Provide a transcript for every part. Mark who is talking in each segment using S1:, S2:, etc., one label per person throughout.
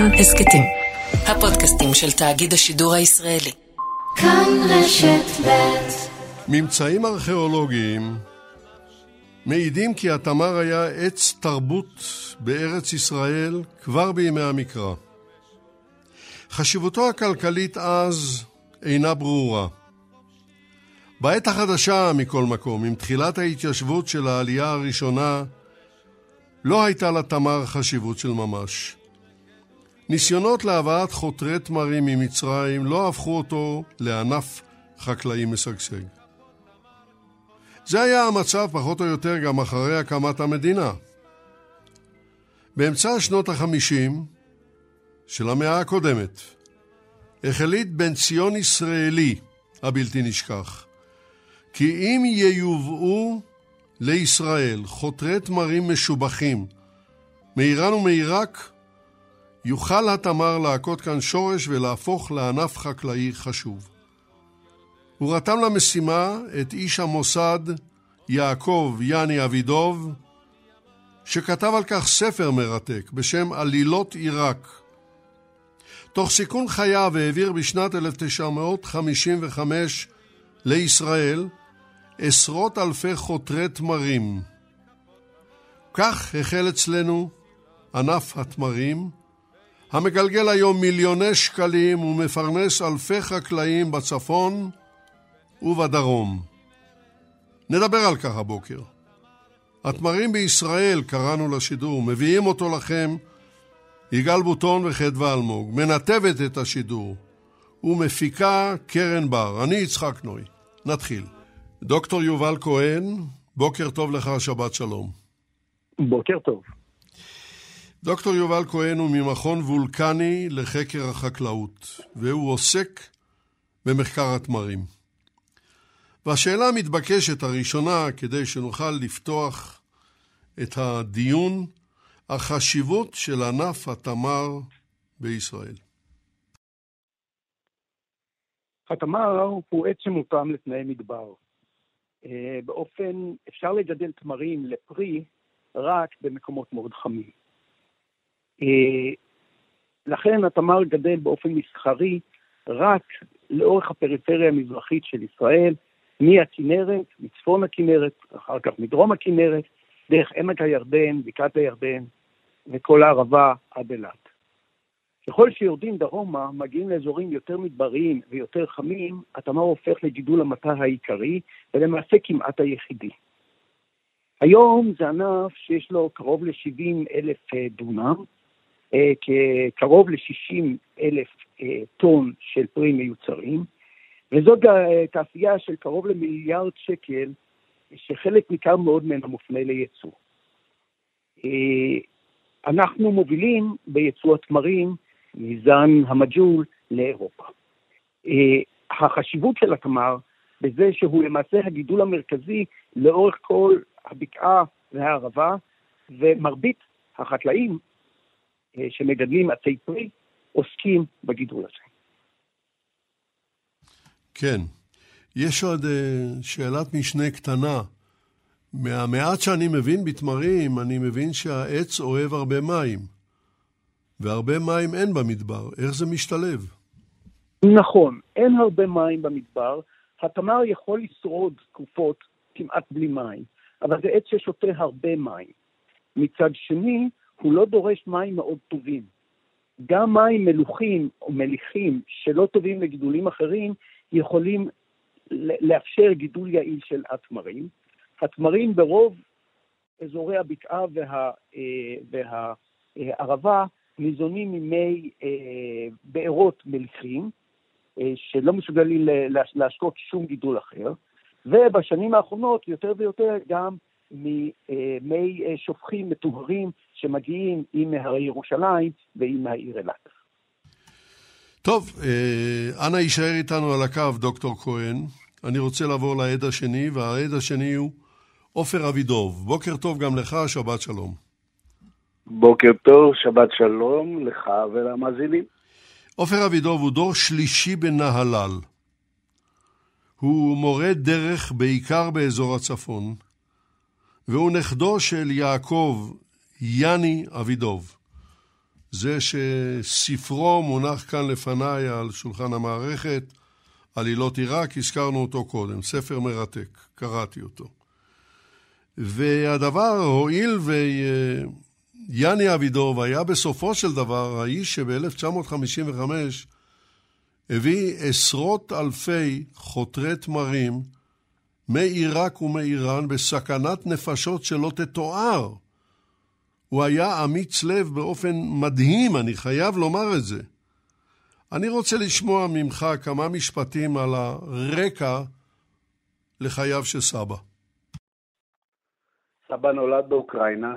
S1: כאן הסכתים. הפודקאסטים של תאגיד השידור הישראלי.
S2: כאן רשת ב'
S3: ממצאים ארכיאולוגיים מעידים כי התמר היה עץ תרבות בארץ ישראל כבר בימי המקרא. חשיבותו הכלכלית אז אינה ברורה. בעת החדשה, מכל מקום, עם תחילת ההתיישבות של העלייה הראשונה, לא הייתה לתמר חשיבות של ממש. ניסיונות להבאת חותרי תמרים ממצרים לא הפכו אותו לענף חקלאי משגשג. זה היה המצב פחות או יותר גם אחרי הקמת המדינה. באמצע שנות החמישים של המאה הקודמת החליט בן ציון ישראלי הבלתי נשכח כי אם ייובאו לישראל חותרי תמרים משובחים מאיראן ומעיראק, יוכל התמר להכות כאן שורש ולהפוך לענף חקלאי חשוב. הוא רתם למשימה את איש המוסד יעקב יאני אבידוב, שכתב על כך ספר מרתק בשם עלילות עיראק. תוך סיכון חייו העביר בשנת 1955 לישראל עשרות אלפי חותרי תמרים. כך החל אצלנו ענף התמרים, המגלגל היום מיליוני שקלים ומפרנס אלפי חקלאים בצפון ובדרום. נדבר על כך הבוקר. התמרים בישראל, קראנו לשידור, מביאים אותו לכם יגאל בוטון וחדווה אלמוג, מנתבת את השידור ומפיקה קרן בר. אני יצחק נוי. נתחיל. דוקטור יובל כהן, בוקר טוב לך, שבת שלום.
S4: בוקר טוב.
S3: דוקטור יובל כהן הוא ממכון וולקני לחקר החקלאות, והוא עוסק במחקר התמרים. והשאלה המתבקשת הראשונה, כדי שנוכל לפתוח את הדיון, החשיבות של ענף התמר בישראל.
S4: התמר הוא עץ שמותאם לתנאי מדבר. אה, באופן, אפשר לגדל תמרים לפרי רק במקומות מאוד חמים. אה, לכן התמר גדל באופן מסחרי רק לאורך הפריפריה המזרחית של ישראל, מהכנרת, מצפון הכנרת, אחר כך מדרום הכנרת, דרך עמק הירדן, בקעת הירדן, וכל הערבה עד אילת. ככל שיורדים דרומה, מגיעים לאזורים יותר מדבריים ויותר חמים, התמר הופך לגידול המטע העיקרי, ולמעשה כמעט היחידי. היום זה ענף שיש לו קרוב ל-70 אלף דונם, קרוב ל-60 אלף אה, טון של פרי מיוצרים, וזאת תעשייה של קרוב למיליארד שקל, שחלק ניכר מאוד ממנה מופנה לייצוא. אנחנו מובילים בייצוא התמרים מזן המג'ול לאירופה. אה, החשיבות של התמר בזה שהוא למעשה הגידול המרכזי לאורך כל הבקעה והערבה, ומרבית החקלאים אה, שמגדלים עצי פרי עוסקים בגידול הזה.
S3: כן. יש עוד אה, שאלת משנה קטנה. מהמעט שאני מבין בתמרים, אני מבין שהעץ אוהב הרבה מים. והרבה מים אין במדבר. איך זה משתלב?
S4: נכון, אין הרבה מים במדבר. התמר יכול לשרוד תקופות כמעט בלי מים, אבל זה עץ ששותה הרבה מים. מצד שני, הוא לא דורש מים מאוד טובים. גם מים מלוכים או מליחים שלא טובים לגידולים אחרים, יכולים לאפשר גידול יעיל של התמרים. התמרים ברוב אזורי הבקעה וה, אה, והערבה ניזונים ממי אה, בארות מליחים, אה, שלא מסוגלים להשקות שום גידול אחר, ובשנים האחרונות יותר ויותר גם ממי אה, שופכים מטוהרים שמגיעים עם מהרי ירושלים ועם העיר אילת.
S3: טוב, אה, אנא יישאר איתנו על הקו, דוקטור כהן. אני רוצה לעבור לעד השני, והעד השני הוא עופר אבידוב. בוקר טוב גם לך, שבת שלום.
S5: בוקר טוב, שבת שלום לך ולמאזינים.
S3: עופר אבידוב הוא דור שלישי בנהלל. הוא מורה דרך בעיקר באזור הצפון, והוא נכדו של יעקב יאני אבידוב. זה שספרו מונח כאן לפניי על שולחן המערכת, עלילות עיראק, הזכרנו אותו קודם, ספר מרתק, קראתי אותו. והדבר, הואיל ויאני אבידוב היה בסופו של דבר האיש שב-1955 הביא עשרות אלפי חותרי תמרים מעיראק ומאיראן בסכנת נפשות שלא תתואר. הוא היה אמיץ לב באופן מדהים, אני חייב לומר את זה. אני רוצה לשמוע ממך כמה משפטים על הרקע לחייו של סבא.
S5: סבא נולד באוקראינה,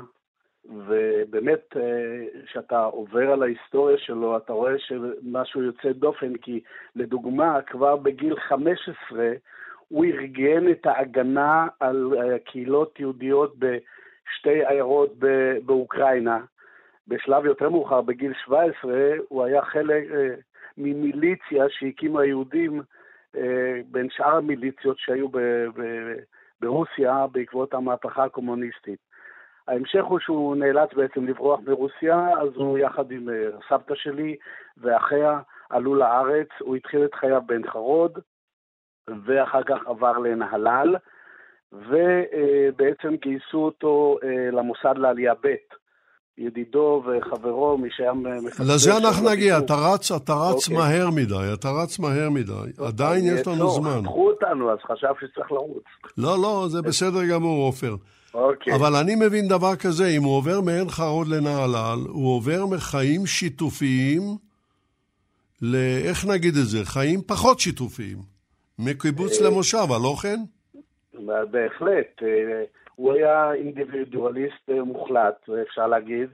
S5: ובאמת, אה, כשאתה עובר על ההיסטוריה שלו, אתה רואה שמשהו יוצא דופן, כי לדוגמה, כבר בגיל 15 הוא ארגן את ההגנה על אה, קהילות יהודיות בשתי עיירות באוקראינה. בשלב יותר מאוחר, בגיל 17, הוא היה חלק אה, ממיליציה שהקימו היהודים בין שאר המיליציות שהיו ברוסיה בעקבות המהפכה הקומוניסטית. ההמשך הוא שהוא נאלץ בעצם לברוח מרוסיה, אז הוא יחד עם אה, סבתא שלי ואחיה עלו לארץ, הוא התחיל את חייו בעין חרוד, ואחר כך עבר לנהלל, ובעצם גייסו אותו אה, למוסד לעלייה ב'. ידידו וחברו, מי שהיה
S3: מפקד... לזה אנחנו נגיע, אתה רץ, אתה רץ אוקיי. מהר מדי, אתה רץ מהר מדי. עדיין יש לנו זמן.
S5: חתכו אותנו, אז חשב שצריך לרוץ.
S3: לא, לא, זה בסדר גמור, עופר.
S5: אוקיי.
S3: אבל אני מבין דבר כזה, אם הוא עובר מעין חרוד לנהלל, הוא עובר מחיים שיתופיים ל... איך נגיד את זה? חיים פחות שיתופיים. מקיבוץ אה, למושב, הלא כן?
S5: בהחלט. אה, הוא היה אינדיבידואליסט אה, מוחלט, אפשר להגיד,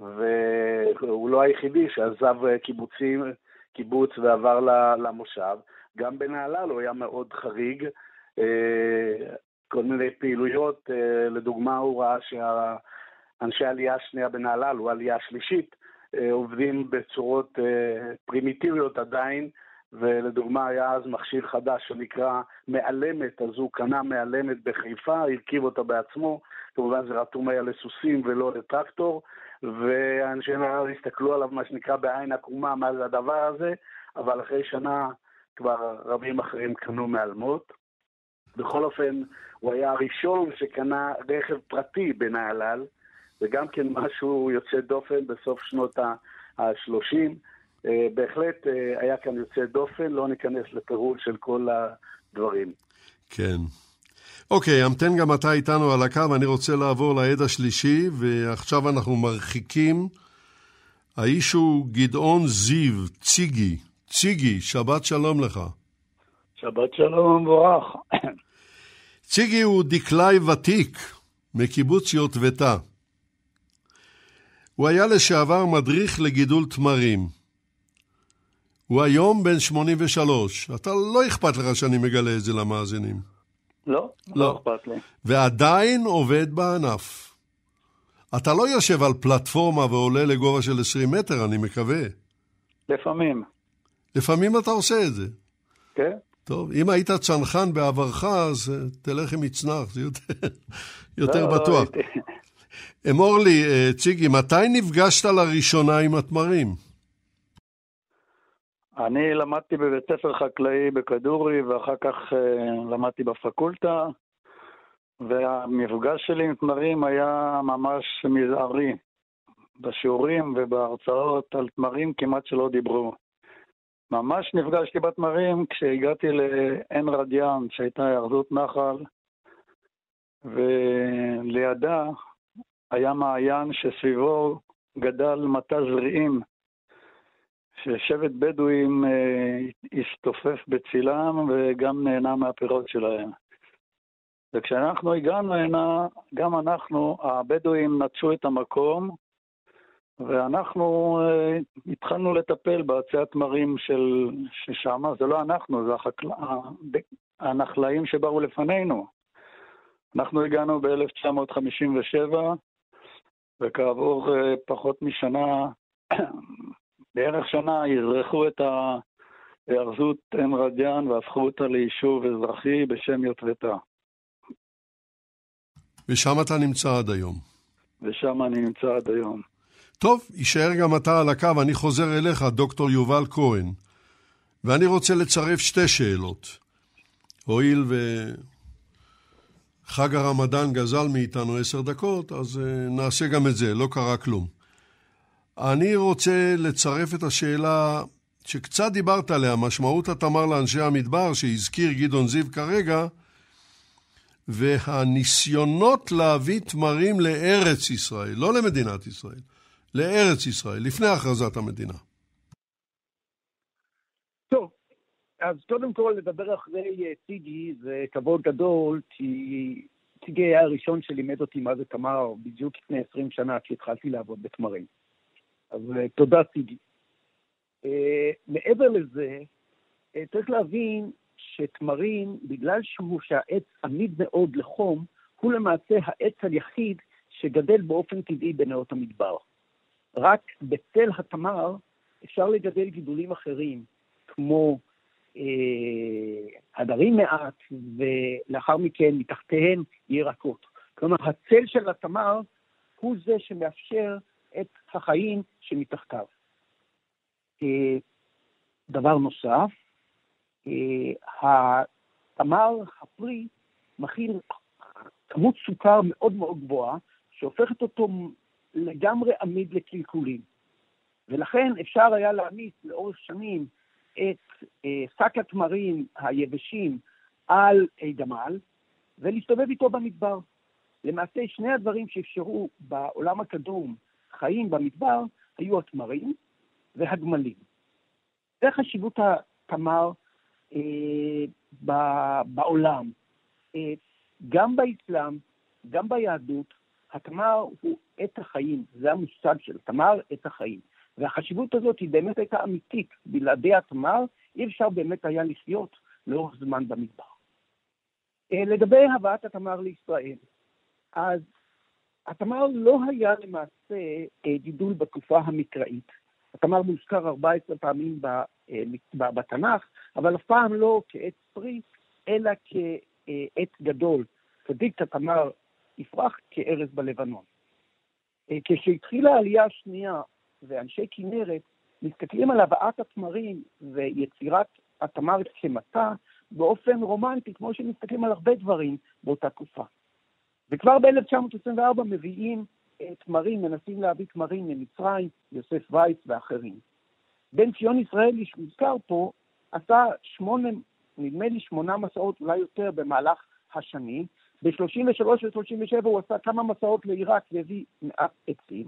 S5: והוא לא היחידי שעזב קיבוצים, קיבוץ ועבר למושב. גם בנהלל הוא היה מאוד חריג. כל מיני פעילויות, אה, לדוגמה הוא ראה שאנשי העלייה השנייה בנהלל, הוא העלייה השלישית, אה, עובדים בצורות אה, פרימיטיביות עדיין, ולדוגמה היה אז מכשיר חדש שנקרא מעלמת, אז הוא קנה מעלמת בחיפה, הרכיב אותה בעצמו, כמובן זה רתום היה לסוסים ולא לטרקטור, ואנשי נהלל הסתכלו עליו מה שנקרא בעין עקומה, מה זה הדבר הזה, אבל אחרי שנה כבר רבים אחרים קנו מעלמות. בכל אופן, הוא היה הראשון שקנה רכב פרטי בנהלל, וגם כן משהו יוצא דופן בסוף שנות ה-30. אה, בהחלט אה, היה כאן יוצא דופן, לא ניכנס לפירוט של כל הדברים.
S3: כן. אוקיי, המתן גם אתה איתנו על הקו, אני רוצה לעבור לעד השלישי, ועכשיו אנחנו מרחיקים. האיש הוא גדעון זיו, ציגי. ציגי, שבת שלום לך.
S6: שבת שלום ומבורך.
S3: ציגי הוא דקלאי ותיק מקיבוץ יוטבתה. הוא היה לשעבר מדריך לגידול תמרים. הוא היום בן 83. אתה לא אכפת לך שאני מגלה את זה למאזינים.
S6: לא, לא, לא אכפת לי.
S3: ועדיין עובד בענף. אתה לא יושב על פלטפורמה ועולה לגובה של 20 מטר, אני מקווה.
S6: לפעמים.
S3: לפעמים אתה עושה את זה.
S6: כן.
S3: טוב, אם היית צנחן בעברך, אז אה, תלך עם מצנח, זה יותר, יותר לא, בטוח. לא, אמור לי, אה, ציגי, מתי נפגשת לראשונה עם התמרים?
S6: אני למדתי בבית ספר חקלאי בכדורי, ואחר כך uh, למדתי בפקולטה, והמפגש שלי עם תמרים היה ממש מזערי. בשיעורים ובהרצאות על תמרים כמעט שלא דיברו. ממש נפגשתי בתמרים כשהגעתי לעין רדיאן, שהייתה היאחזות נחל, ולידה היה מעיין שסביבו גדל מטע זריעים, ששבט בדואים אה, הסתופף בצילם וגם נהנה מהפירות שלהם. וכשאנחנו הגענו הנה, גם אנחנו, הבדואים נטשו את המקום, ואנחנו uh, התחלנו לטפל בעצי התמרים של ששם, זה לא אנחנו, זה החקל... הנחלאים שבאו לפנינו. אנחנו הגענו ב-1957, וכעבור uh, פחות משנה, בערך שנה, אזרחו את ההארזות עין רדיאן והפכו אותה ליישוב אזרחי בשם יוטבתה.
S3: ושם אתה נמצא עד היום.
S6: ושם אני נמצא עד היום.
S3: טוב, יישאר גם אתה על הקו, אני חוזר אליך, דוקטור יובל כהן, ואני רוצה לצרף שתי שאלות. הואיל וחג הרמדאן גזל מאיתנו עשר דקות, אז אה, נעשה גם את זה, לא קרה כלום. אני רוצה לצרף את השאלה שקצת דיברת עליה, משמעות התמר לאנשי המדבר, שהזכיר גדעון זיו כרגע, והניסיונות להביא תמרים לארץ ישראל, לא למדינת ישראל, לארץ ישראל, לפני הכרזת המדינה.
S4: טוב, אז קודם כל לדבר אחרי טיגי אה, זה כבוד גדול, כי טיגי היה הראשון שלימד אותי מה זה תמר בדיוק לפני 20 שנה כשהתחלתי לעבוד בתמרים. אז אה, תודה טיגי. Uh, מעבר לזה, uh, צריך להבין שתמרים, בגלל שהוא שהעץ עמיד מאוד לחום, הוא למעשה העץ היחיד שגדל באופן טבעי בנאות המדבר. רק בצל התמר אפשר לגדל גידולים אחרים, כמו אה, הדרים מעט, ולאחר מכן מתחתיהם ירקות. כלומר, הצל של התמר הוא זה שמאפשר את החיים שמתחתיו. אה, דבר נוסף, אה, התמר הפרי מכיל כמות סוכר מאוד מאוד גבוהה, שהופכת אותו לגמרי עמיד לקלקולים. ולכן אפשר היה להעמיס לאורך שנים את אה, שק התמרים היבשים על גמל ולהסתובב איתו במדבר. למעשה שני הדברים שאפשרו בעולם הקדום חיים במדבר היו התמרים והגמלים. זה חשיבות התמר אה, בעולם. אה, גם באסלאם, גם ביהדות, התמר הוא עת החיים, זה המושג של תמר, עת החיים. והחשיבות הזאת היא באמת הייתה אמיתית. בלעדי התמר אי אפשר באמת היה לחיות לאורך זמן במדבר. אה, לגבי הבאת התמר לישראל, אז התמר לא היה למעשה אה, גידול בתקופה המקראית. התמר מוזכר 14 פעמים אה, בתנ"ך, אבל אף פעם לא כעץ פרי, אלא כעץ גדול. צדיק התמר יפרח כארז בלבנון. אה, כשהתחילה העלייה השנייה ואנשי כנרת מסתכלים על הבאת התמרים ויצירת התמר כמטה באופן רומנטי, כמו שמסתכלים על הרבה דברים באותה תקופה. וכבר ב-1924 מביאים תמרים, מנסים להביא תמרים ממצרים, יוסף וייס ואחרים. בן ציון ישראלי שמוזכר פה, עשה שמונה, נדמה לי שמונה מסעות, אולי יותר, במהלך השנים. ב-33 ו-37 הוא עשה כמה מסעות לעיראק והביא מעט עצים,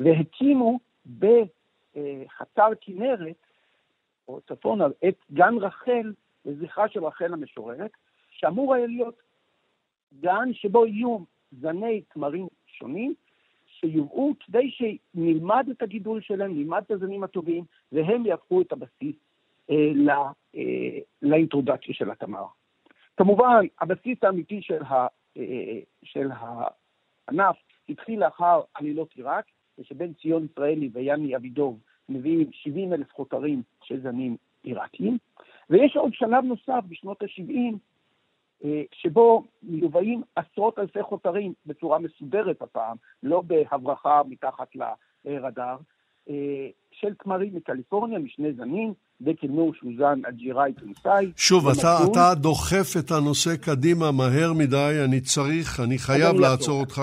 S4: והקימו בחצר כנרת, או צפונה, את גן רחל, לזכרה של רחל המשוררת, שאמור היה להיות גן שבו יהיו זני תמרים שונים, שיובאו כדי שנלמד את הגידול שלהם, נלמד את הזנים הטובים, והם יהפכו את הבסיס אה, לא, אה, לאינטרודקציה של התמר. כמובן, הבסיס האמיתי של, ה, אה, של הענף התחיל לאחר עלילות עיראק, ושבן ציון ישראלי ויאני אבידוב מביאים 70 אלף חותרים של זנים עיראקיים, ויש עוד שלב נוסף בשנות ה-70, אה, שבו מיובאים עשרות אלפי חותרים בצורה מסודרת הפעם, לא בהברחה מתחת לרדאר, אה, של תמרים מקליפורניה, משני זנים, דקל שוזן, אג'יראי, תוניסאי.
S3: שוב, אתה, אתה דוחף את הנושא קדימה מהר מדי, אני צריך, אני חייב לעצור אותך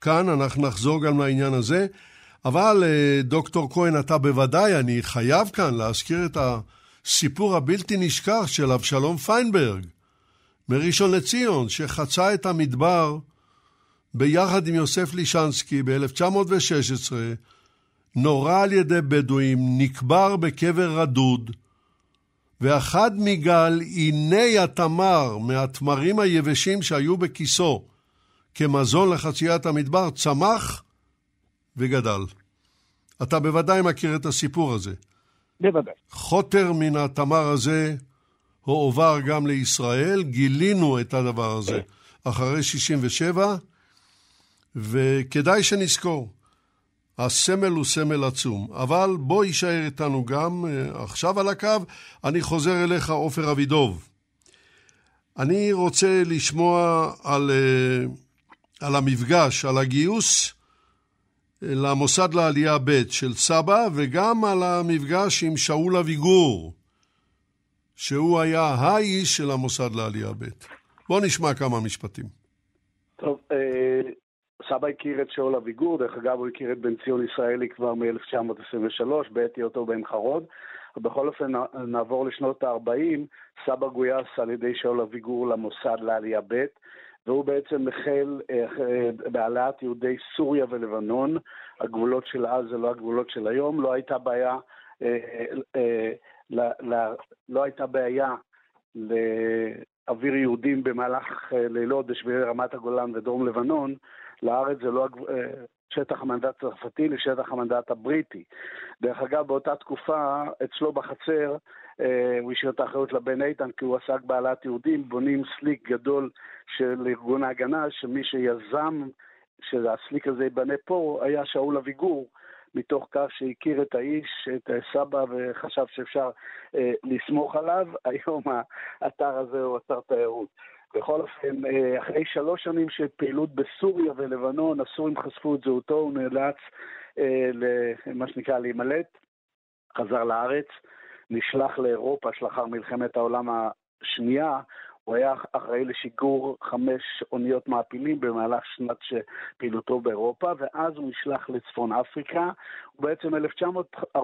S3: כאן, אנחנו נחזור גם לעניין הזה. אבל אה, דוקטור כהן, אתה בוודאי, אני חייב כאן להזכיר את הסיפור הבלתי נשכח של אבשלום פיינברג. מראשון לציון, שחצה את המדבר ביחד עם יוסף לישנסקי ב-1916, נורה על ידי בדואים, נקבר בקבר רדוד, ואחד מגל עיני התמר מהתמרים היבשים שהיו בכיסו כמזון לחציית המדבר צמח וגדל. אתה בוודאי מכיר את הסיפור הזה.
S4: בוודאי.
S3: חוטר מן התמר הזה הועבר גם לישראל, גילינו את הדבר הזה אחרי 67, וכדאי שנזכור, הסמל הוא סמל עצום. אבל בוא יישאר איתנו גם אה, עכשיו על הקו. אני חוזר אליך, עופר אבידוב. אני רוצה לשמוע על, אה, על המפגש, על הגיוס למוסד לעלייה ב' של סבא, וגם על המפגש עם שאול אביגור, שהוא היה האיש של המוסד לעלייה ב'. בואו נשמע כמה משפטים.
S5: טוב, אה, סבא הכיר את שאול אביגור, דרך אגב הוא הכיר את בן ציון ישראלי כבר מ-1923, בעת היותו בן חרוד. ובכל אופן נעבור לשנות ה-40, סבא גויס על ידי שאול אביגור למוסד לעלייה ב', והוא בעצם החל אה, בהעלאת יהודי סוריה ולבנון. הגבולות של אז זה לא הגבולות של היום, לא הייתה בעיה, אה, אה, לא הייתה בעיה להעביר יהודים במהלך לילות בשבילי רמת הגולן ודרום לבנון, לארץ זה לא שטח המנדט הצרפתי לשטח המנדט הבריטי. דרך אגב, באותה תקופה, אצלו בחצר, אה, הוא השאיר את האחריות לבן איתן, כי הוא עסק בהעלאת יהודים, בונים סליק גדול של ארגון ההגנה, שמי שיזם שהסליק הזה ייבנה פה היה שאול אביגור. מתוך כך שהכיר את האיש, את סבא, וחשב שאפשר אה, לסמוך עליו. היום האתר הזה הוא אתר תיירות. בכל אופן, אה, אחרי שלוש שנים של פעילות בסוריה ולבנון, הסורים חשפו את זהותו, הוא נאלץ אה, למה שנקרא להימלט, חזר לארץ, נשלח לאירופה שלאחר מלחמת העולם השנייה, הוא היה אחראי לשיגור חמש אוניות מעפילים במהלך שנת פעילותו באירופה, ואז הוא נשלח לצפון אפריקה. הוא בעצם 1947-1953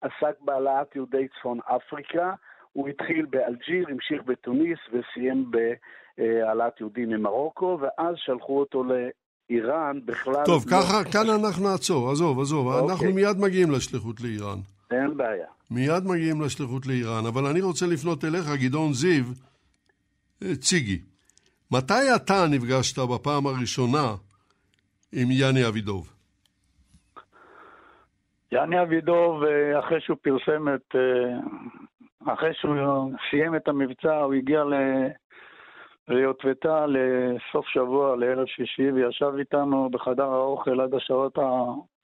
S5: עסק בהעלאת יהודי צפון אפריקה. הוא התחיל באלג'יר, המשיך בתוניס וסיים בהעלאת יהודים ממרוקו, ואז שלחו אותו לאיראן בכלל...
S3: טוב, לא... ככה, כאן אנחנו נעצור, עזוב, עזוב, אוקיי. אנחנו מיד מגיעים לשליחות לאיראן.
S5: אין בעיה.
S3: מיד מגיעים לשליחות לאיראן, אבל אני רוצה לפנות אליך, גדעון זיו, אה, ציגי. מתי אתה נפגשת בפעם הראשונה עם יאני אבידוב?
S6: יאני אבידוב, אה, אחרי שהוא פרסם את אה, אחרי שהוא סיים את המבצע, הוא הגיע ל... ליוטבתה לסוף שבוע, לערב שישי, וישב איתנו בחדר האוכל עד השעות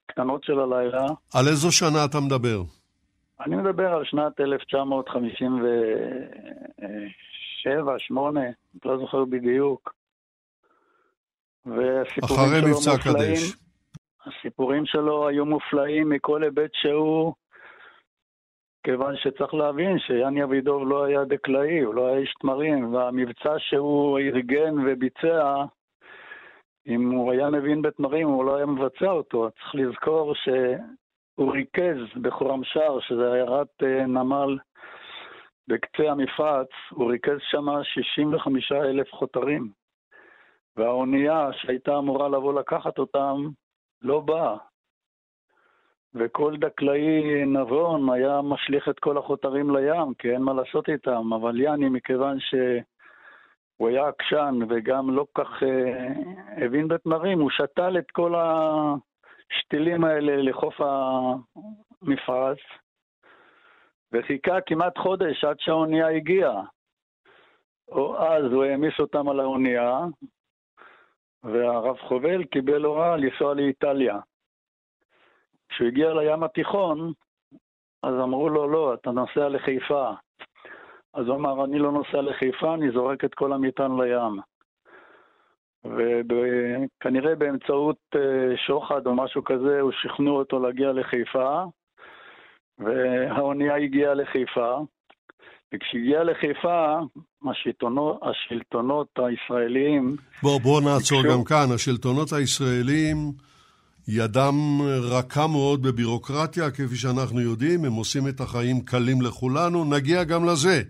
S6: הקטנות של הלילה.
S3: על איזו שנה אתה מדבר?
S6: אני מדבר על שנת 1957-8, לא זוכר בדיוק.
S3: אחרי מבצע קדש.
S6: הסיפורים שלו היו מופלאים מכל היבט שהוא. כיוון שצריך להבין שיאני אבידוב לא היה דקלאי, הוא לא היה איש תמרים, והמבצע שהוא ארגן וביצע, אם הוא היה מבין בתמרים, הוא לא היה מבצע אותו. צריך לזכור שהוא ריכז בחורמשר, שזה עיירת אה, נמל בקצה המפרץ, הוא ריכז שם 65 אלף חותרים. והאונייה שהייתה אמורה לבוא לקחת אותם, לא באה. וכל דקלאי נבון היה משליך את כל החותרים לים, כי אין מה לעשות איתם. אבל יאני, מכיוון שהוא היה עקשן וגם לא כך אה, הבין בתמרים, הוא שתל את כל השתילים האלה לחוף המפרץ, וחיכה כמעט חודש עד שהאונייה הגיעה. או אז הוא העמיס אותם על האונייה, והרב חובל קיבל הוראה לנסוע לאיטליה. כשהוא הגיע לים התיכון, אז אמרו לו, לא, אתה נוסע לחיפה. אז הוא אמר, אני לא נוסע לחיפה, אני זורק את כל המטען לים. וכנראה באמצעות אה, שוחד או משהו כזה, הוא שכנעו אותו להגיע לחיפה, והאונייה הגיעה לחיפה, וכשהגיעה לחיפה, השלטונות, השלטונות הישראלים...
S3: בוא, בוא נעצור ביקשו... גם כאן. השלטונות הישראלים ידם רכה מאוד בבירוקרטיה, כפי שאנחנו יודעים, הם עושים את החיים קלים לכולנו, נגיע גם לזה.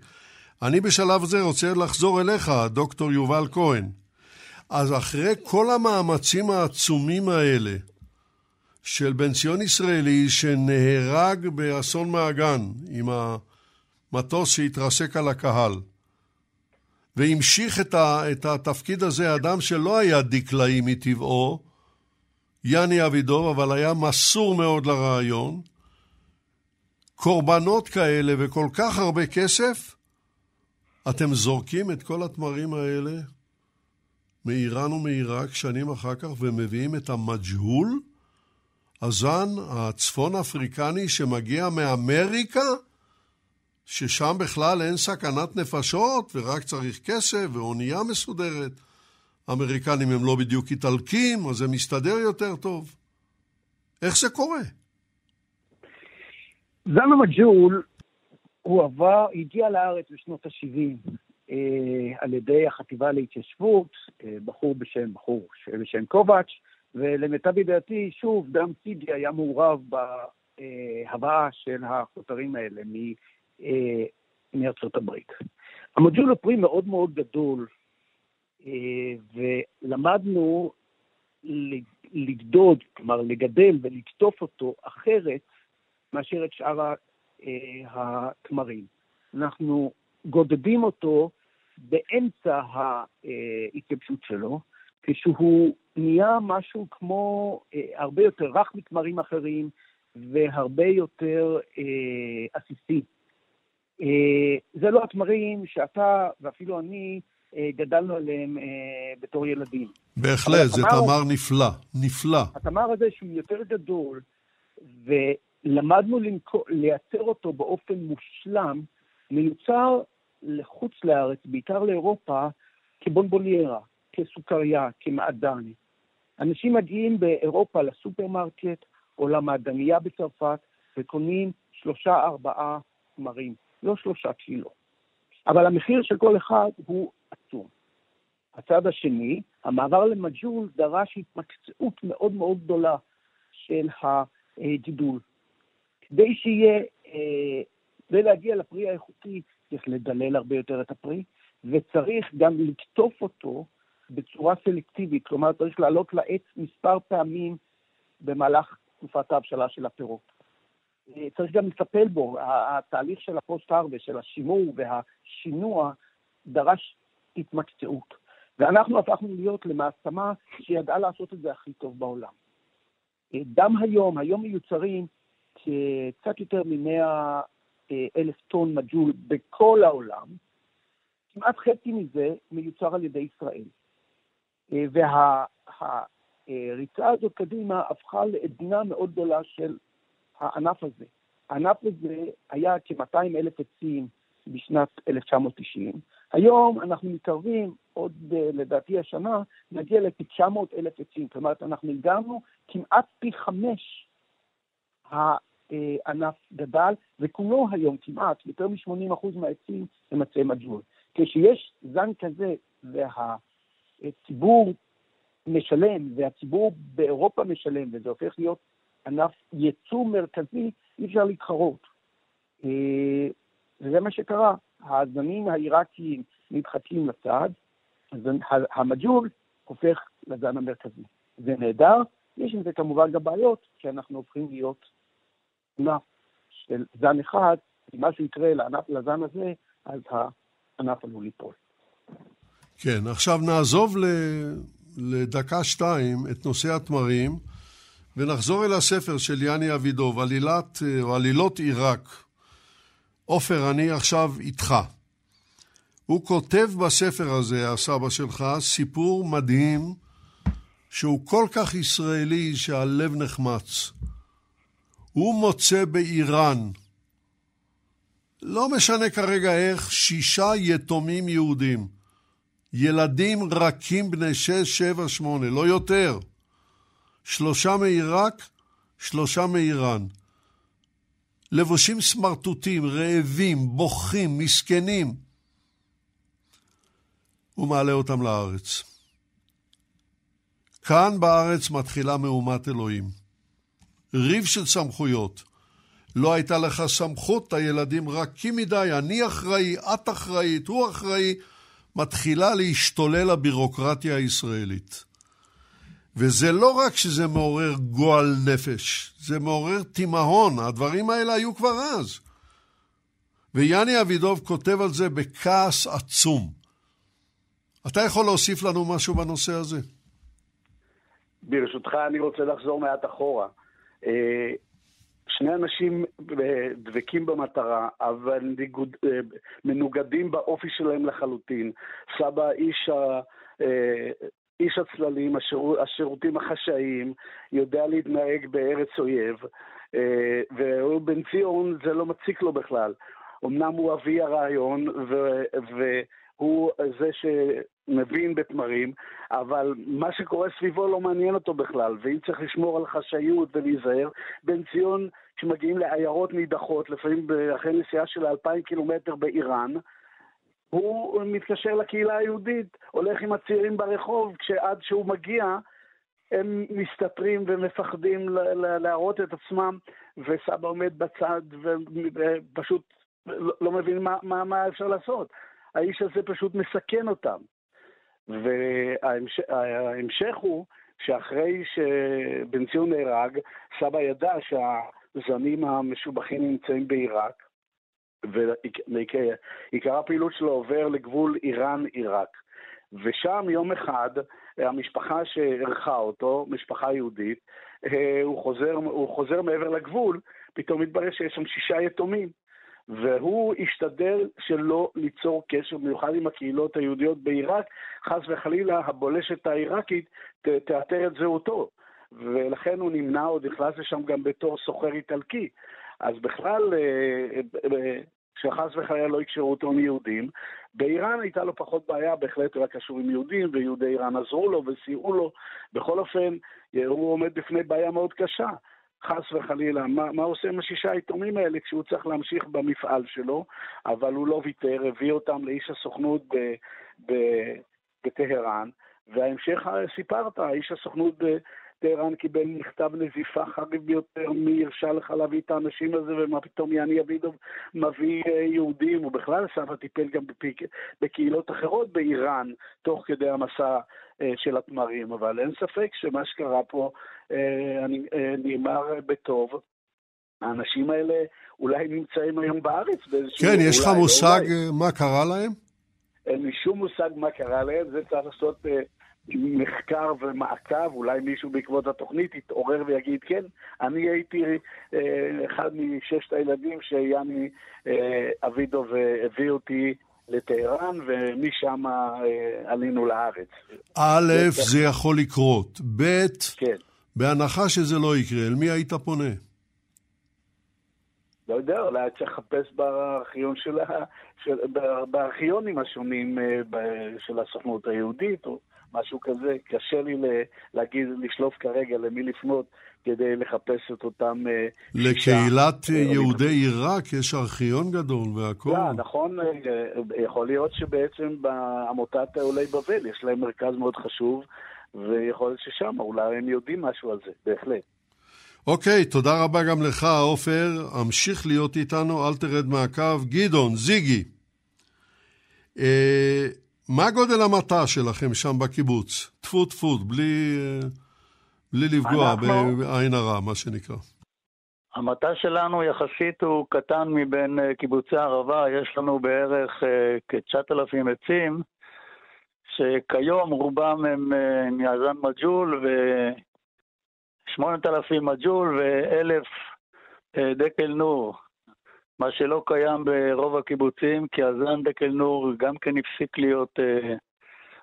S3: אני בשלב זה רוצה לחזור אליך, דוקטור יובל כהן. אז אחרי כל המאמצים העצומים האלה של בן ציון ישראלי שנהרג באסון מעגן עם המטוס שהתרסק על הקהל, והמשיך את, ה, את התפקיד הזה אדם שלא היה דקלאי מטבעו, יאני אבידוב, אבל היה מסור מאוד לרעיון. קורבנות כאלה וכל כך הרבה כסף, אתם זורקים את כל התמרים האלה מאיראן ומעיראק שנים אחר כך ומביאים את המג'הול, הזן הצפון אפריקני שמגיע מאמריקה, ששם בכלל אין סכנת נפשות ורק צריך כסף ואונייה מסודרת. האמריקנים הם לא בדיוק איטלקים, אז זה מסתדר יותר טוב. איך זה קורה?
S4: זן המג'ול, הוא עבר, הגיע לארץ בשנות ה-70 אה, על ידי החטיבה להתיישבות, אה, בחור בשם, בחור בשם קובץ', ולמיטב ידיעתי, שוב, דם סידי היה מעורב בהבאה של החותרים האלה אה, מארצות הברית. המג'ול הוא פרי מאוד מאוד גדול, ולמדנו לגדוד, כלומר לגדל ולקטוף אותו אחרת מאשר את שאר אה, התמרים. אנחנו גודדים אותו באמצע ההתייבשות שלו, כשהוא נהיה משהו כמו אה, הרבה יותר רך מתמרים אחרים והרבה יותר אה, עסיסי. אה, זה לא התמרים שאתה ואפילו אני אה, גדלנו עליהם אה, בתור ילדים.
S3: בהחלט, זה תמר נפלא, נפלא.
S4: התמר הזה שהוא יותר גדול, ולמדנו לייצר אותו באופן מושלם, מיוצר לחוץ לארץ, בעיקר לאירופה, כבונבוניירה, כסוכריה, כמעדן. אנשים מגיעים באירופה לסופרמרקט או למעדניה בצרפת וקונים שלושה, ארבעה תמרים, לא שלושה קילו. אבל המחיר של כל אחד הוא. הצד השני, המעבר למג'ול דרש התמקצעות מאוד מאוד גדולה של הגידול. כדי שיהיה, אה, כדי להגיע לפרי האיכותי, צריך לדלל הרבה יותר את הפרי, וצריך גם לקטוף אותו בצורה סלקטיבית, כלומר צריך לעלות לעץ מספר פעמים במהלך תקופת ההבשלה של הפירות. אה, צריך גם לטפל בו, התהליך של הפוסט-הרבה, של השימור והשינוע, דרש התמקצעות. ואנחנו הפכנו להיות למעצמה שידעה לעשות את זה הכי טוב בעולם. אה, גם היום, היום מיוצרים קצת יותר מ-100 אה, אלף טון מג'ול בכל העולם, כמעט חצי מזה מיוצר על ידי ישראל. אה, והריצה הזאת קדימה הפכה לעדנה מאוד גדולה של הענף הזה. הענף הזה היה כ-200 אלף עצים בשנת 1990. היום אנחנו מתקרבים, עוד אה, לדעתי השנה, נגיע לכ-900 אלף עצים. כלומר, אנחנו הגענו כמעט פי חמש הענף גדל, וכולו היום כמעט, יותר מ-80% מהעצים הם עצי מג'ול. כשיש זן כזה והציבור משלם, והציבור באירופה משלם, וזה הופך להיות ענף ייצוא מרכזי, אי אפשר להתחרות. אה, וזה מה שקרה. הזנים העיראקיים נדחקים לצד, המג'ול הופך לזן המרכזי. זה נהדר, יש עם זה כמובן גם בעיות, כי אנחנו הופכים להיות ענף של זן אחד, אם משהו יקרה לענף, לזן הזה, אז הענף עלול ליפול.
S3: כן, עכשיו נעזוב ל... לדקה-שתיים את נושא התמרים, ונחזור אל הספר של יאני אבידוב, עלילת, או עלילות עיראק. עופר, אני עכשיו איתך. הוא כותב בספר הזה, הסבא שלך, סיפור מדהים, שהוא כל כך ישראלי שהלב נחמץ. הוא מוצא באיראן, לא משנה כרגע איך, שישה יתומים יהודים. ילדים רכים בני שש, שבע, שמונה, לא יותר. שלושה מעיראק, שלושה מאיראן. לבושים סמרטוטים, רעבים, בוכים, מסכנים. הוא מעלה אותם לארץ. כאן בארץ מתחילה מהומת אלוהים. ריב של סמכויות. לא הייתה לך סמכות, הילדים רכים מדי, אני אחראי, את אחראית, הוא אחראי. מתחילה להשתולל הבירוקרטיה הישראלית. וזה לא רק שזה מעורר גועל נפש, זה מעורר תימהון, הדברים האלה היו כבר אז. ויאני אבידוב כותב על זה בכעס עצום. אתה יכול להוסיף לנו משהו בנושא הזה?
S5: ברשותך, אני רוצה לחזור מעט אחורה. אה, שני אנשים אה, דבקים במטרה, אבל ניגוד, אה, מנוגדים באופי שלהם לחלוטין. סבא איש, ה, איש הצללים, השירות, השירותים החשאיים, יודע להתנהג בארץ אויב, והוא בן ציון, זה לא מציק לו בכלל. אמנם הוא אבי הרעיון, ו, הוא זה שמבין בתמרים, אבל מה שקורה סביבו לא מעניין אותו בכלל, ואם צריך לשמור על חשאיות ולהיזהר, בן ציון, כשמגיעים לעיירות נידחות, לפעמים אחרי נסיעה של אלפיים קילומטר באיראן, הוא מתקשר לקהילה היהודית, הולך עם הצעירים ברחוב, כשעד שהוא מגיע, הם מסתתרים ומפחדים להראות את עצמם, וסבא עומד בצד ופשוט לא מבין מה, מה, מה אפשר לעשות. האיש הזה פשוט מסכן אותם. וההמשך הוא שאחרי שבן ציון נהרג, סבא ידע שהזנים המשובחים נמצאים בעיראק, ועיקר הפעילות שלו עובר לגבול איראן-עיראק. ושם יום אחד, המשפחה שאירחה אותו, משפחה יהודית, אה, הוא חוזר, הוא חוזר מעבר לגבול, פתאום מתברר שיש שם שישה יתומים. והוא השתדל שלא ליצור קשר מיוחד עם הקהילות היהודיות בעיראק, חס וחלילה הבולשת העיראקית תאתר את זהותו. ולכן הוא נמנע, עוד נכנס לשם גם בתור סוחר איטלקי. אז בכלל, אה, אה, שחס וחלילה לא יקשרו אותו עם יהודים. באיראן הייתה לו פחות בעיה, בהחלט הוא היה קשור עם יהודים, ויהודי איראן עזרו לו וסייעו לו. בכל אופן, הוא עומד בפני בעיה מאוד קשה. חס וחלילה, מה, מה עושה עם השישה היתומים האלה כשהוא צריך להמשיך במפעל שלו, אבל הוא לא ויתר, הביא אותם לאיש הסוכנות בטהרן, וההמשך סיפרת, איש הסוכנות טהרן קיבל מכתב נזיפה חריף ביותר, מי הרשה לך להביא את האנשים הזה, ומה פתאום יאני אבידוב מביא אה, יהודים, ובכלל סבא טיפל גם בפיק, בקהילות אחרות באיראן, תוך כדי המסע אה, של התמרים, אבל אין ספק שמה שקרה פה אה, נאמר בטוב. האנשים האלה אולי נמצאים היום בארץ
S3: באיזשהו... כן, יש לך מושג אולי... מה קרה להם?
S5: אין לי שום מושג מה קרה להם, זה צריך לעשות מחקר ומעקב, אולי מישהו בעקבות התוכנית יתעורר ויגיד, כן, אני הייתי אה, אחד מששת הילדים שיאני אה, אבידוב הביא אותי לטהרן, ומשם אה, עלינו לארץ.
S3: א', זה יכול לקרות. ב',
S5: כן.
S3: בהנחה שזה לא יקרה, אל מי היית פונה?
S5: לא יודע, אולי היה צריך לחפש בארכיון של. של... בארכיונים השונים אה, של הסוכנות היהודית, או... משהו כזה. קשה לי להגיד, לשלוף כרגע למי לפנות כדי לחפש את אותם אה,
S3: לקהילת אה, יהודי עיראק יש ארכיון גדול והכול.
S5: לא, נכון, אה, יכול להיות שבעצם בעמותת עולי בבל יש להם מרכז מאוד חשוב, ויכול להיות ששם אולי הם יודעים משהו על זה, בהחלט.
S3: אוקיי, תודה רבה גם לך, עופר. המשיך להיות איתנו, אל תרד מהקו. גדעון, זיגי. אה, מה גודל המטע שלכם שם בקיבוץ? טפו טפו, בלי, בלי לפגוע אנחנו... בעין הרע, מה שנקרא.
S6: המטע שלנו יחסית הוא קטן מבין אה, קיבוצי הערבה, יש לנו בערך אה, כ-9,000 עצים, שכיום רובם הם מאזן מג'ול ו-8,000 מג'ול ו-1,000 דקל נור. מה שלא קיים ברוב הקיבוצים, כי הזן דקל נור גם כן הפסיק להיות, אה,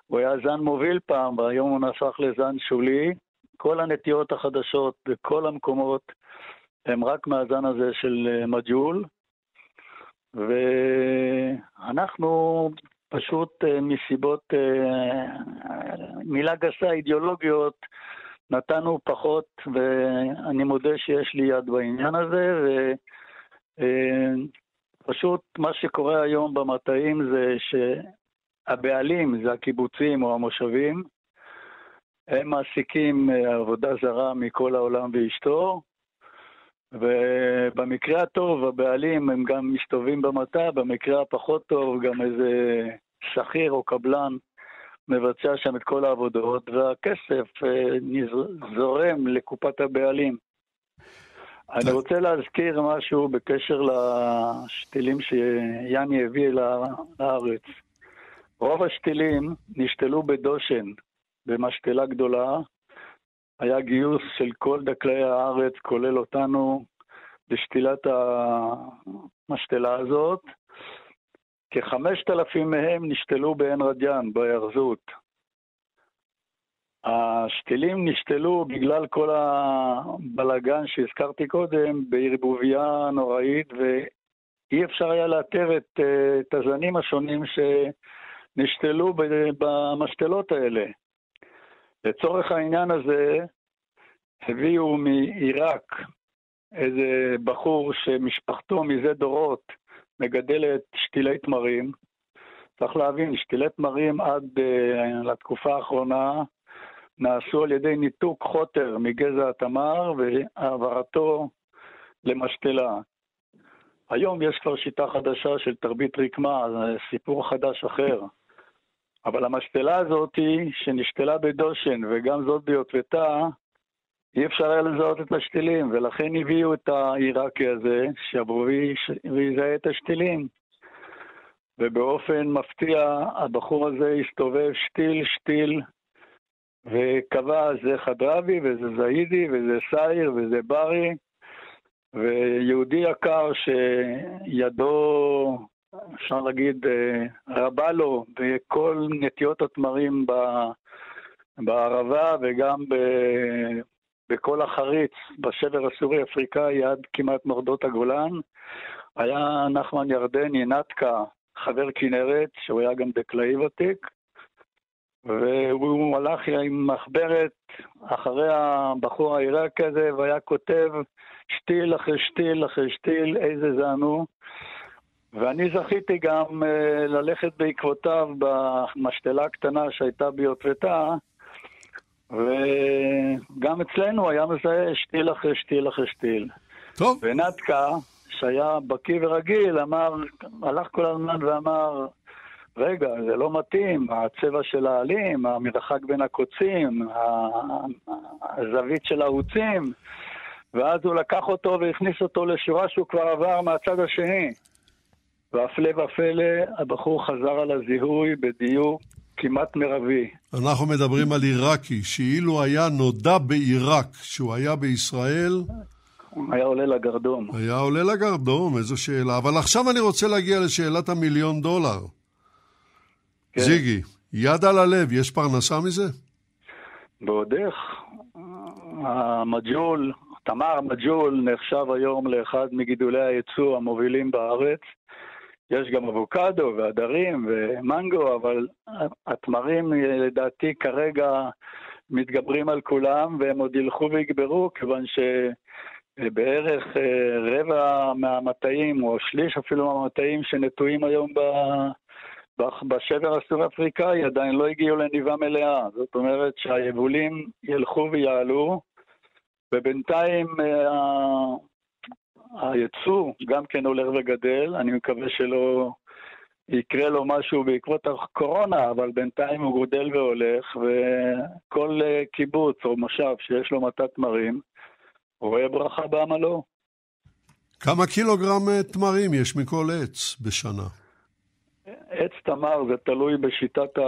S6: הוא היה זן מוביל פעם, והיום הוא נהפך לזן שולי. כל הנטיות החדשות בכל המקומות הם רק מהזן הזה של אה, מג'ול, ואנחנו פשוט אה, מסיבות, מילה גסה, אידיאולוגיות, נתנו פחות, ואני מודה שיש לי יד בעניין הזה, ו... אה, פשוט מה שקורה היום במטעים זה שהבעלים, זה הקיבוצים או המושבים, הם מעסיקים אה, עבודה זרה מכל העולם ואשתו, ובמקרה הטוב הבעלים הם גם מסתובבים במטע, במקרה הפחות טוב גם איזה שכיר או קבלן מבצע שם את כל העבודות, והכסף אה, זורם לקופת הבעלים. אני רוצה להזכיר משהו בקשר לשתילים שיאני הביא לארץ. רוב השתילים נשתלו בדושן, במשתלה גדולה. היה גיוס של כל דקלי הארץ, כולל אותנו, בשתילת המשתלה הזאת. כחמשת אלפים מהם נשתלו בעין רדיאן, בהיארזות. השתילים נשתלו בגלל כל הבלגן שהזכרתי קודם, בערבוביה נוראית, ואי אפשר היה לאתר את, את הזנים השונים ש, נשתלו במשתלות האלה. לצורך העניין הזה הביאו מעיראק איזה בחור שמשפחתו מזה דורות מגדלת שתילי תמרים. צריך להבין, שתילי תמרים עד uh, לתקופה האחרונה נעשו על ידי ניתוק חוטר מגזע התמר והעברתו למשתלה. היום יש כבר שיטה חדשה של תרבית רקמה, זה סיפור חדש אחר. אבל המשתלה הזאת, שנשתלה בדושן וגם זאת ביוטבתה, אי אפשר היה לזהות את השתילים, ולכן הביאו את העיראקי הזה, שיבוא ויזהה את השתילים. ובאופן מפתיע, הבחור הזה הסתובב שתיל-שתיל, וקבע זה חדרבי, וזה זאידי, וזה סייר, וזה ברי, ויהודי יקר שידו, אפשר להגיד, אה, רבה לו בכל נטיות התמרים בערבה וגם בכל החריץ, בשבר הסורי-אפריקאי עד כמעט מורדות הגולן. היה נחמן ירדני, נתקה, חבר כנרת, שהוא היה גם דקלאי ותיק, והוא הלך עם מחברת אחרי הבחור העיראק הזה, והיה כותב שתיל אחרי שתיל אחרי שתיל, איזה זענו. ואני זכיתי גם uh, ללכת בעקבותיו במשתלה הקטנה שהייתה ביוטבתה, וגם אצלנו היה מזהה שתיל אחרי שתיל אחרי שתיל.
S3: טוב.
S6: ונתקה, שהיה בקיא ורגיל, אמר, הלך כל הזמן ואמר, רגע, זה לא מתאים, הצבע של העלים, המרחק בין הקוצים, הזווית של הערוצים, ואז הוא לקח אותו והכניס אותו לשורה שהוא כבר עבר מהצד השני. והפלא ופלא, הבחור חזר על הזיהוי בדיוק כמעט מרבי.
S3: אנחנו מדברים על עיראקי, שאילו היה נודע בעיראק שהוא היה בישראל...
S6: היה עולה לגרדום.
S3: היה עולה לגרדום, איזו שאלה. אבל עכשיו אני רוצה להגיע לשאלת המיליון דולר. כן. זיגי, יד על הלב, יש פרנסה מזה?
S6: ועוד איך. המג'ול, תמר מג'ול נחשב היום לאחד מגידולי הייצוא המובילים בארץ. יש גם אבוקדו והדרים ומנגו, אבל התמרים לדעתי כרגע מתגברים על כולם והם עוד ילכו ויגברו, כיוון שבערך אה, רבע מהמטעים, או שליש אפילו מהמטעים שנטועים היום ב... בשבר הסורי-אפריקאי עדיין לא הגיעו לניבה מלאה. זאת אומרת שהיבולים ילכו ויעלו, ובינתיים אה, היצוא גם כן הולך וגדל, אני מקווה שלא יקרה לו משהו בעקבות הקורונה, אבל בינתיים הוא גודל והולך, וכל אה, קיבוץ או מושב שיש לו מתת תמרים, רואה ברכה בעמלו.
S3: כמה קילוגרם אה, תמרים יש מכל עץ בשנה?
S6: עץ תמר זה תלוי בשיטת ה...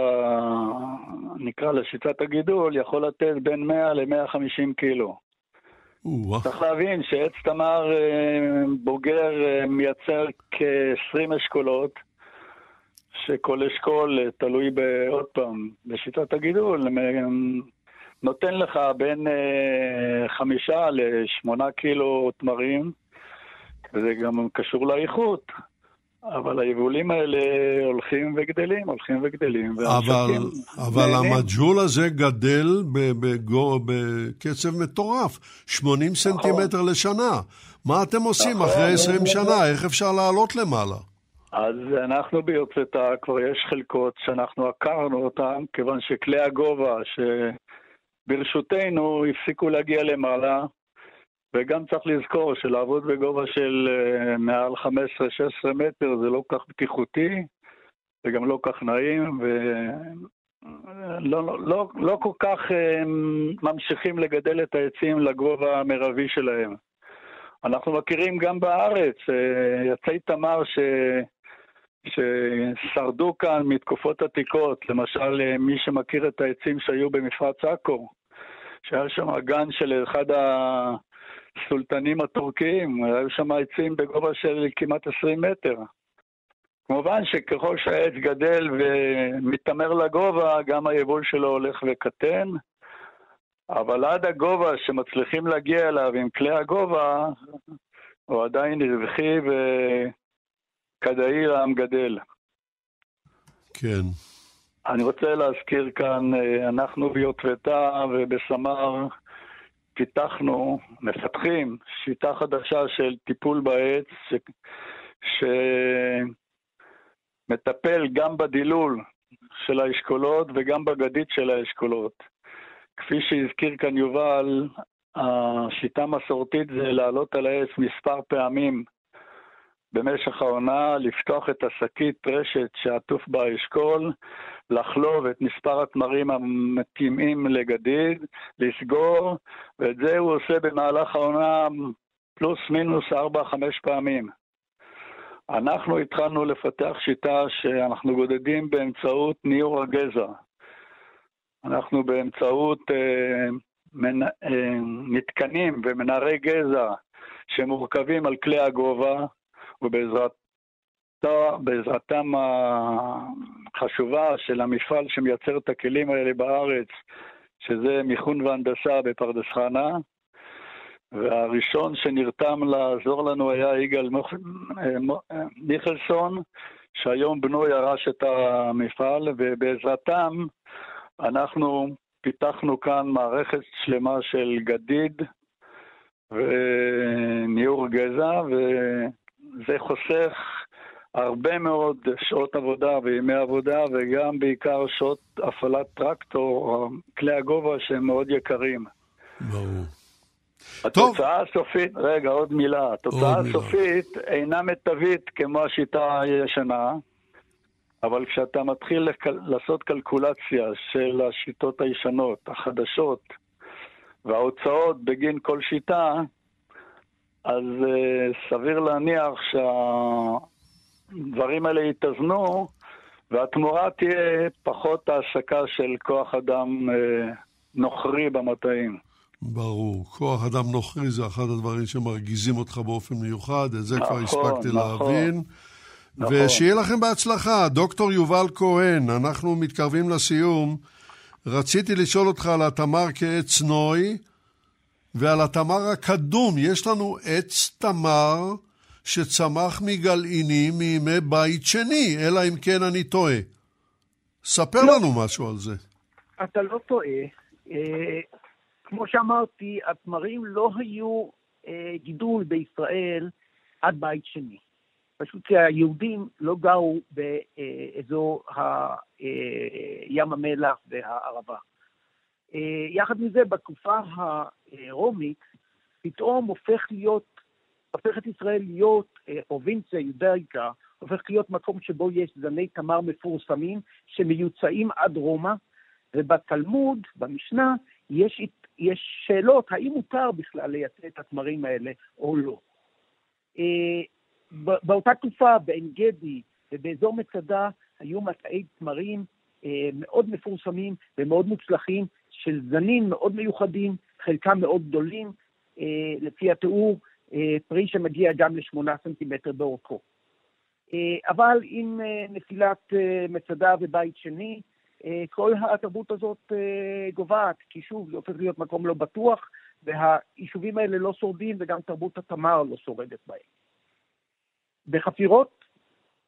S6: נקרא לשיטת הגידול, יכול לתת בין 100 ל-150 קילו. צריך להבין שעץ תמר אה, בוגר אה, מייצר כ-20 אשכולות, שכל אשכול אה, תלוי בעוד פעם, בשיטת הגידול, נותן לך בין חמישה לשמונה קילו תמרים, וזה גם קשור לאיכות. אבל היבולים האלה הולכים וגדלים, הולכים וגדלים.
S3: אבל, אבל המג'ול הזה גדל בגו, בקצב מטורף, 80 נכון. סנטימטר לשנה. מה אתם עושים נכון, אחרי 20 שנה? איך אפשר לעלות למעלה?
S6: אז אנחנו ביוצאתה, כבר יש חלקות שאנחנו עקרנו אותן, כיוון שכלי הגובה שברשותנו הפסיקו להגיע למעלה, וגם צריך לזכור שלעבוד בגובה של אה, מעל 15-16 מטר זה לא כך בטיחותי וגם לא כך נעים ולא לא, לא, לא כל כך אה, ממשיכים לגדל את העצים לגובה המרבי שלהם. אנחנו מכירים גם בארץ אה, יצאי תמר ש... ששרדו כאן מתקופות עתיקות, למשל מי שמכיר את העצים שהיו במפרץ עכו, שהיה שם גן של אחד ה... הסולטנים הטורקיים, היו שם עצים בגובה של כמעט 20 מטר. כמובן שככל שהעץ גדל ומתעמר לגובה, גם היבול שלו הולך וקטן, אבל עד הגובה שמצליחים להגיע אליו עם כלי הגובה, הוא עדיין רווחי וכדאי לעם גדל.
S3: כן.
S6: אני רוצה להזכיר כאן, אה, אנחנו ביוטבתה ובסמר פיתחנו, מפתחים שיטה חדשה של טיפול בעץ, ש... שמטפל גם בדילול של האשכולות וגם בגדית של האשכולות. כפי שהזכיר כאן יובל, השיטה המסורתית זה לעלות על העץ מספר פעמים במשך העונה, לפתוח את השקית רשת שעטוף בה האשכול, לחלוב את מספר התמרים המתאימים לגדיד, לסגור, ואת זה הוא עושה במהלך העונה פלוס מינוס 4-5 פעמים. אנחנו התחלנו לפתח שיטה שאנחנו גודדים באמצעות ניעור הגזע. אנחנו באמצעות אה, מנ... אה, מתקנים ומנערי גזע שמורכבים על כלי הגובה, ובעזרתם החשובה של המפעל שמייצר את הכלים האלה בארץ, שזה מיכון והנדסה בפרדס חנה, והראשון שנרתם לעזור לנו היה יגאל מיכלסון, שהיום בנו ירש את המפעל, ובעזרתם אנחנו פיתחנו כאן מערכת שלמה של גדיד וניעור גזע, וזה חוסך הרבה מאוד שעות עבודה וימי עבודה, וגם בעיקר שעות הפעלת טרקטור, כלי הגובה שהם מאוד יקרים.
S3: ברור.
S6: התוצאה הסופית, רגע, עוד מילה. התוצאה הסופית אינה מיטבית כמו השיטה הישנה, אבל כשאתה מתחיל לק... לעשות קלקולציה של השיטות הישנות, החדשות, וההוצאות בגין כל שיטה, אז uh, סביר להניח שהדברים האלה יתאזנו, והתמורה תהיה פחות העסקה של כוח אדם uh, נוכרי במטעים.
S3: ברור. כוח אדם נוכרי זה אחד הדברים שמרגיזים אותך באופן מיוחד, את זה
S6: נכון,
S3: כבר הספקתי
S6: נכון.
S3: להבין.
S6: נכון.
S3: ושיהיה לכם בהצלחה. דוקטור יובל כהן, אנחנו מתקרבים לסיום. רציתי לשאול אותך על התמר כעץ נוי ועל התמר הקדום. יש לנו עץ תמר שצמח מגלעינים מימי בית שני, אלא אם כן אני טועה. ספר
S4: לא.
S3: לנו משהו על זה.
S4: אתה לא טועה. אה, כמו שאמרתי, התמרים לא היו אה, גידול בישראל עד בית שני. פשוט שהיהודים לא גרו באזור ה, אה, ים המלח והערבה. אה, יחד עם זה, בתקופה הרומית, פתאום הופך להיות, הופכת ישראל להיות אה, פרובינציה יודאיקה, הופך להיות מקום שבו יש זני תמר מפורסמים שמיוצאים עד רומא, ובתלמוד, במשנה, יש, יש שאלות האם מותר בכלל לייצא את התמרים האלה או לא. אה, באותה תקופה בעין גדי ובאזור מצדה היו מטעי תמרים מאוד מפורסמים ומאוד מוצלחים של זנים מאוד מיוחדים, חלקם מאוד גדולים, אה, לפי התיאור, אה, פרי שמגיע גם לשמונה סנטימטר באורכו. אה, אבל עם אה, נפילת אה, מצדה ובית שני, אה, כל התרבות הזאת אה, גוועת, כי שוב, זה הופך להיות מקום לא בטוח, והיישובים האלה לא שורדים וגם תרבות התמר לא שורדת בהם. בחפירות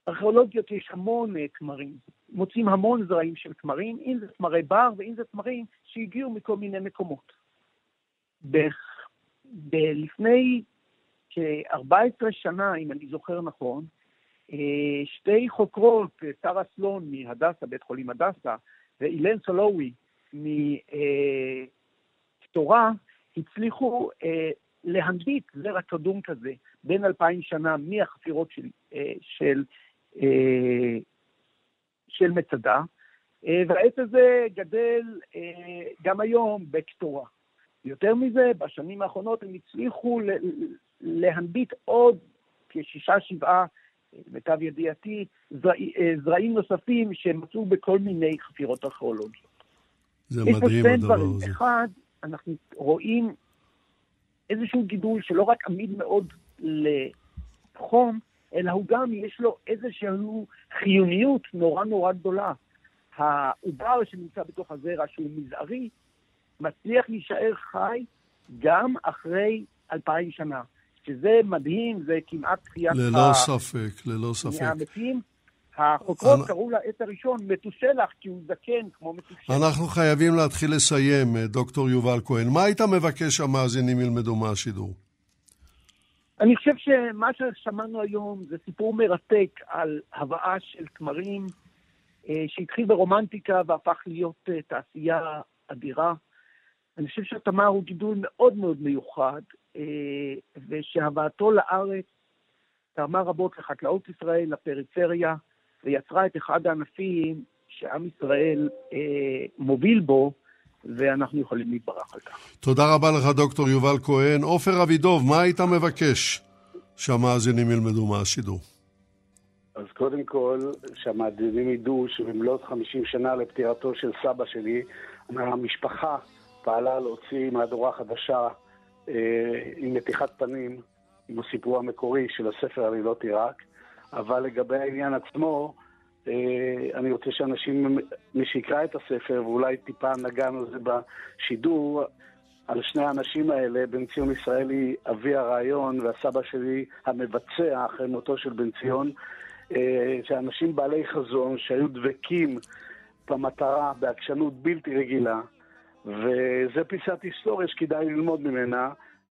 S4: ארכיאולוגיות יש המון אה, תמרים, מוצאים המון זרעים של תמרים, אם זה תמרי בר ואם זה תמרים שהגיעו מכל מיני מקומות. לפני כ-14 שנה, אם אני זוכר נכון, אה, שתי חוקרות, אה, שרה סלון מהדסה, בית חולים הדסה, ואילן סולווי מקטורה, הצליחו להנביט זרע קדום כזה בין אלפיים שנה מהחפירות של, של, של מצדה, והעץ הזה גדל גם היום בקטורה. יותר מזה, בשנים האחרונות הם הצליחו להנביט עוד כשישה, שבעה למיטב ידיעתי, זרעים נוספים שמצאו בכל מיני חפירות ארכיאולוגיות.
S3: זה מדהים הדבר הזה.
S4: אחד, אנחנו רואים איזשהו גידול שלא רק עמיד מאוד לחום, אלא הוא גם, יש לו איזושהי חיוניות נורא נורא גדולה. העובר שנמצא בתוך הזרע, שהוא מזערי, מצליח להישאר חי גם אחרי אלפיים שנה. שזה מדהים, זה כמעט תחיית
S3: ללא ה... ספק, ללא ספק.
S4: מהמתים. החוקרות קראו לעץ הראשון מתושלח, כי הוא זקן כמו מתושלח.
S3: אנחנו חייבים להתחיל לסיים, אה, דוקטור יובל כהן. מה היית מבקש שהמאזינים ילמדו מהשידור?
S4: אני חושב שמה ששמענו היום זה סיפור מרתק על הבאה של תמרים אה, שהתחיל ברומנטיקה והפך להיות אה, תעשייה אדירה. אני חושב שהתמר הוא גידול מאוד מאוד מיוחד, ושהבאתו לארץ תרמה רבות לחקלאות ישראל, לפריפריה, ויצרה את אחד הענפים שעם ישראל אה, מוביל בו, ואנחנו יכולים להתברך על כך.
S3: תודה רבה לך, דוקטור יובל כהן. עופר אבידוב, מה היית מבקש שהמאזינים ילמדו מהשידור?
S5: אז קודם כל, שהמאזינים ידעו שבמלאת 50 שנה לפטירתו של סבא שלי, המשפחה פעלה להוציא מהדורה חדשה אה, עם מתיחת פנים, עם הסיפור המקורי של הספר עלילות עיראק. אבל לגבי העניין עצמו, אה, אני רוצה שאנשים, מי שיקרא את הספר, ואולי טיפה נגענו בזה בשידור, על שני האנשים האלה, בן ציון ישראלי, אבי הרעיון, והסבא שלי המבצע אחרי מותו של בן ציון, אה, שאנשים בעלי חזון שהיו דבקים במטרה, בעקשנות בלתי רגילה, וזה פיסת היסטוריה שכדאי ללמוד ממנה.